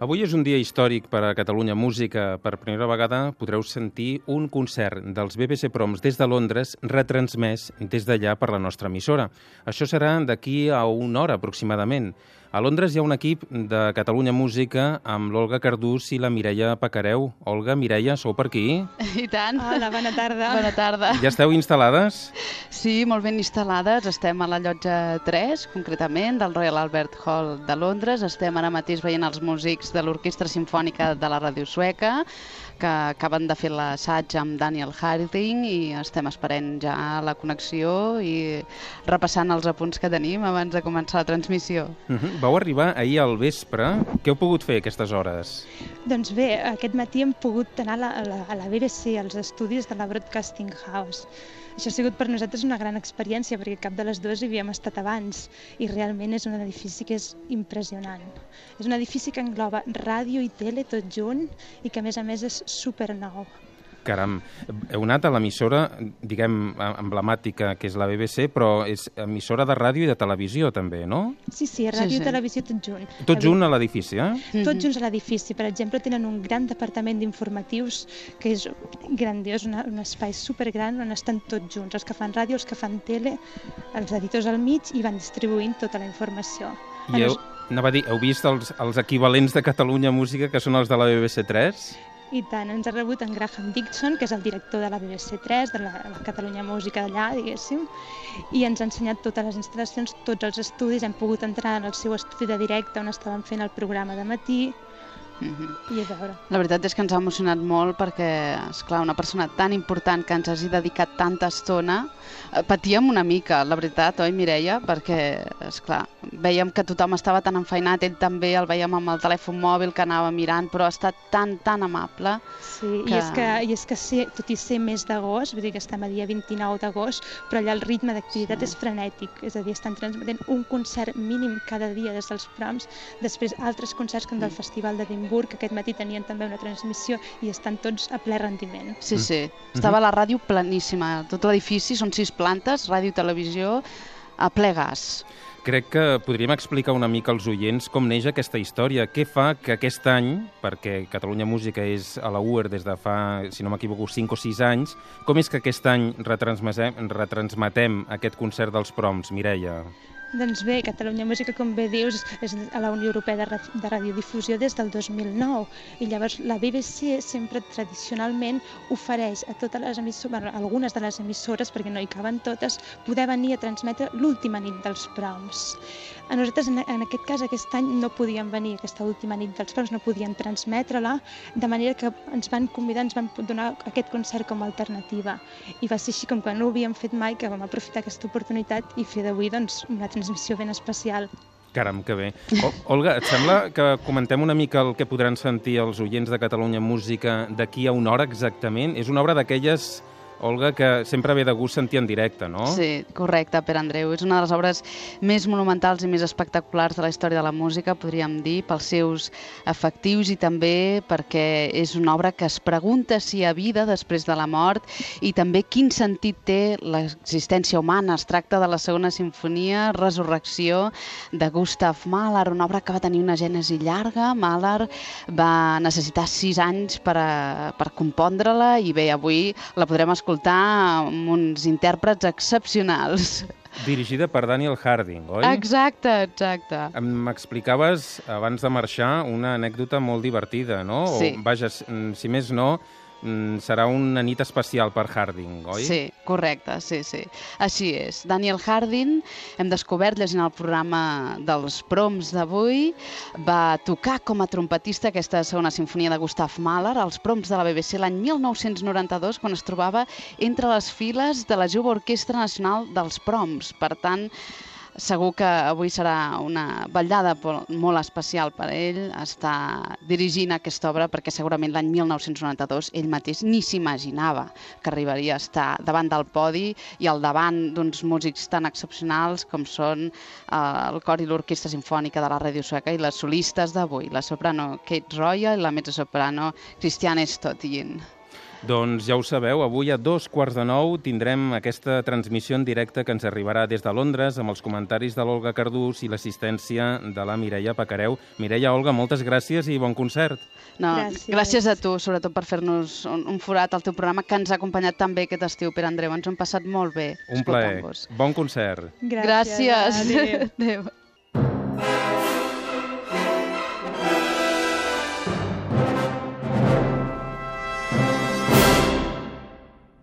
Avui és un dia històric per a Catalunya Música. Per primera vegada podreu sentir un concert dels BBC Proms des de Londres retransmès des d'allà per la nostra emissora. Això serà d'aquí a una hora aproximadament. A Londres hi ha un equip de Catalunya Música amb l'Olga Cardús i la Mireia Pacareu. Olga, Mireia, sou per aquí? I tant. Hola, bona tarda. Bona tarda. Ja esteu instal·lades? Sí, molt ben instal·lades. Estem a la llotja 3, concretament, del Royal Albert Hall de Londres. Estem ara mateix veient els músics de l'Orquestra Simfònica de la Ràdio Sueca, que acaben de fer l'assaig amb Daniel Harding i estem esperant ja la connexió i repassant els apunts que tenim abans de començar la transmissió. Uh -huh. Vau arribar ahir al vespre. Què heu pogut fer aquestes hores? Doncs bé, aquest matí hem pogut anar a la, a la, a la BBC, als estudis de la Broadcasting House. Això ha sigut per nosaltres una gran experiència perquè cap de les dues hi havíem estat abans i realment és un edifici que és impressionant. És un edifici que engloba ràdio i tele tot junt i que a més a més és supernou. Caram, heu anat a l'emissora, diguem, emblemàtica, que és la BBC, però és emissora de ràdio i de televisió, també, no? Sí, sí, ràdio Sí, i sí. televisió tot junt. Tot junt a l'edifici, eh? Tots Mhm. junts a l'edifici. Per exemple, tenen un gran departament d'informatius que és grandiós, una, un espai supergran on estan tots junts, els que fan ràdio, els que fan tele, els editors al mig i van distribuint tota la informació. I heu, anava a dir, heu vist els, els equivalents de Catalunya Música, que són els de la BBC 3? I tant, ens ha rebut en Graham Dixon, que és el director de la BBC3, de la, la Catalunya Música d'allà, diguéssim, i ens ha ensenyat totes les instal·lacions, tots els estudis, hem pogut entrar en el seu estudi de directe on estaven fent el programa de matí, Mhm. i a veure... La veritat és que ens ha emocionat molt perquè, és clar una persona tan important que ens hagi dedicat tanta estona, eh, patíem una mica, la veritat, oi Mireia? Perquè, és clar, veiem que tothom estava tan enfeinat, ell també el veiem amb el telèfon mòbil que anava mirant, però ha estat tan, tan amable. Sí, que- i és que, i és que ser, tot i ser mes d'agost, vull dir que estem a dia 29 d'agost, però allà el ritme d'activitat Sí. és frenètic, és a dir, estan transmetent un concert mínim cada dia des dels proms, després altres concerts com del Mm. Festival d'Edimburg, que aquest matí tenien també una transmissió i estan tots a ple rendiment. Sí, Mm. sí, estava la ràdio planíssima, tot l'edifici, són sis plantes, ràdio i televisió, a ple gas. Crec que podríem explicar una mica als oients com neix aquesta història. Què fa que aquest any, perquè Catalunya Música és a la UER des de fa, si no m'equivoco, 5 o 6 anys, com és que aquest any retransmetem, retransmetem aquest concert dels proms, Mireia? Doncs bé, Catalunya Música, com bé dius, és a la Unió Europea de, de Radiodifusió des del 2009 i llavors la BBC sempre tradicionalment ofereix a totes les emissores, bueno, algunes de les emissores, perquè no hi caben totes, poder venir a transmetre l'última nit dels proms. A nosaltres, en, en aquest cas, aquest any no podíem venir, aquesta última nit dels proms, no podíem transmetre-la, de manera que ens van convidar, ens van donar aquest concert com a alternativa. I va ser així com que no ho havíem fet mai, que vam aprofitar aquesta oportunitat i fer d'avui doncs, una transmissió ben especial. Caram, que bé. O, Olga, et sembla que comentem una mica el que podran sentir els oients de Catalunya Música d'aquí a una hora exactament? És una obra d'aquelles, Olga, que sempre ve de gust sentir en directe, no? Sí, correcte, Pere Andreu. És una de les obres més monumentals i més espectaculars de la història de la música, podríem dir, pels seus efectius i també perquè és una obra que es pregunta si hi ha vida després de la mort i també quin sentit té l'existència humana. Es tracta de la segona sinfonia, Resurrecció, de Gustav Mahler, una obra que va tenir una gènesi llarga. Mahler va necessitar sis anys per, a, per compondre-la i bé, avui la podrem escoltar amb uns intèrprets excepcionals. Dirigida per Daniel Harding, oi? Exacte, exacte. M'explicaves abans de marxar una anècdota molt divertida, no? Sí. O, vaja, si més no, serà una nit especial per Harding, oi? Sí, correcte, sí, sí. Així és. Daniel Hardin, hem descobert llegint el programa dels proms d'avui, va tocar com a trompetista aquesta segona sinfonia de Gustav Mahler als proms de la BBC l'any 1992, quan es trobava entre les files de la jove Orquestra Nacional dels Proms. Per tant, segur que avui serà una vetllada po- molt especial per ell estar dirigint aquesta obra perquè segurament l'any 1992 ell mateix ni s'imaginava que arribaria a estar davant del podi i al davant d'uns músics tan excepcionals com són eh, el cor i l'orquestra sinfònica de la Ràdio Sueca i les solistes d'avui, la soprano Kate Roya i la mezzosoprano Christiane Stottin. Doncs ja ho sabeu, avui a dos quarts de nou tindrem aquesta transmissió en directe que ens arribarà des de Londres amb els comentaris de l'Olga Cardús i l'assistència de la Mireia Pacareu. Mireia, Olga, moltes gràcies i bon concert. No, Gràcies. gràcies a tu, sobretot per fer-nos un, un forat al teu programa que ens ha acompanyat tan bé aquest estiu, Pere Andreu. Ens ho hem passat molt bé Un plaer. Bon concert. Gràcies. Adéu. Adéu.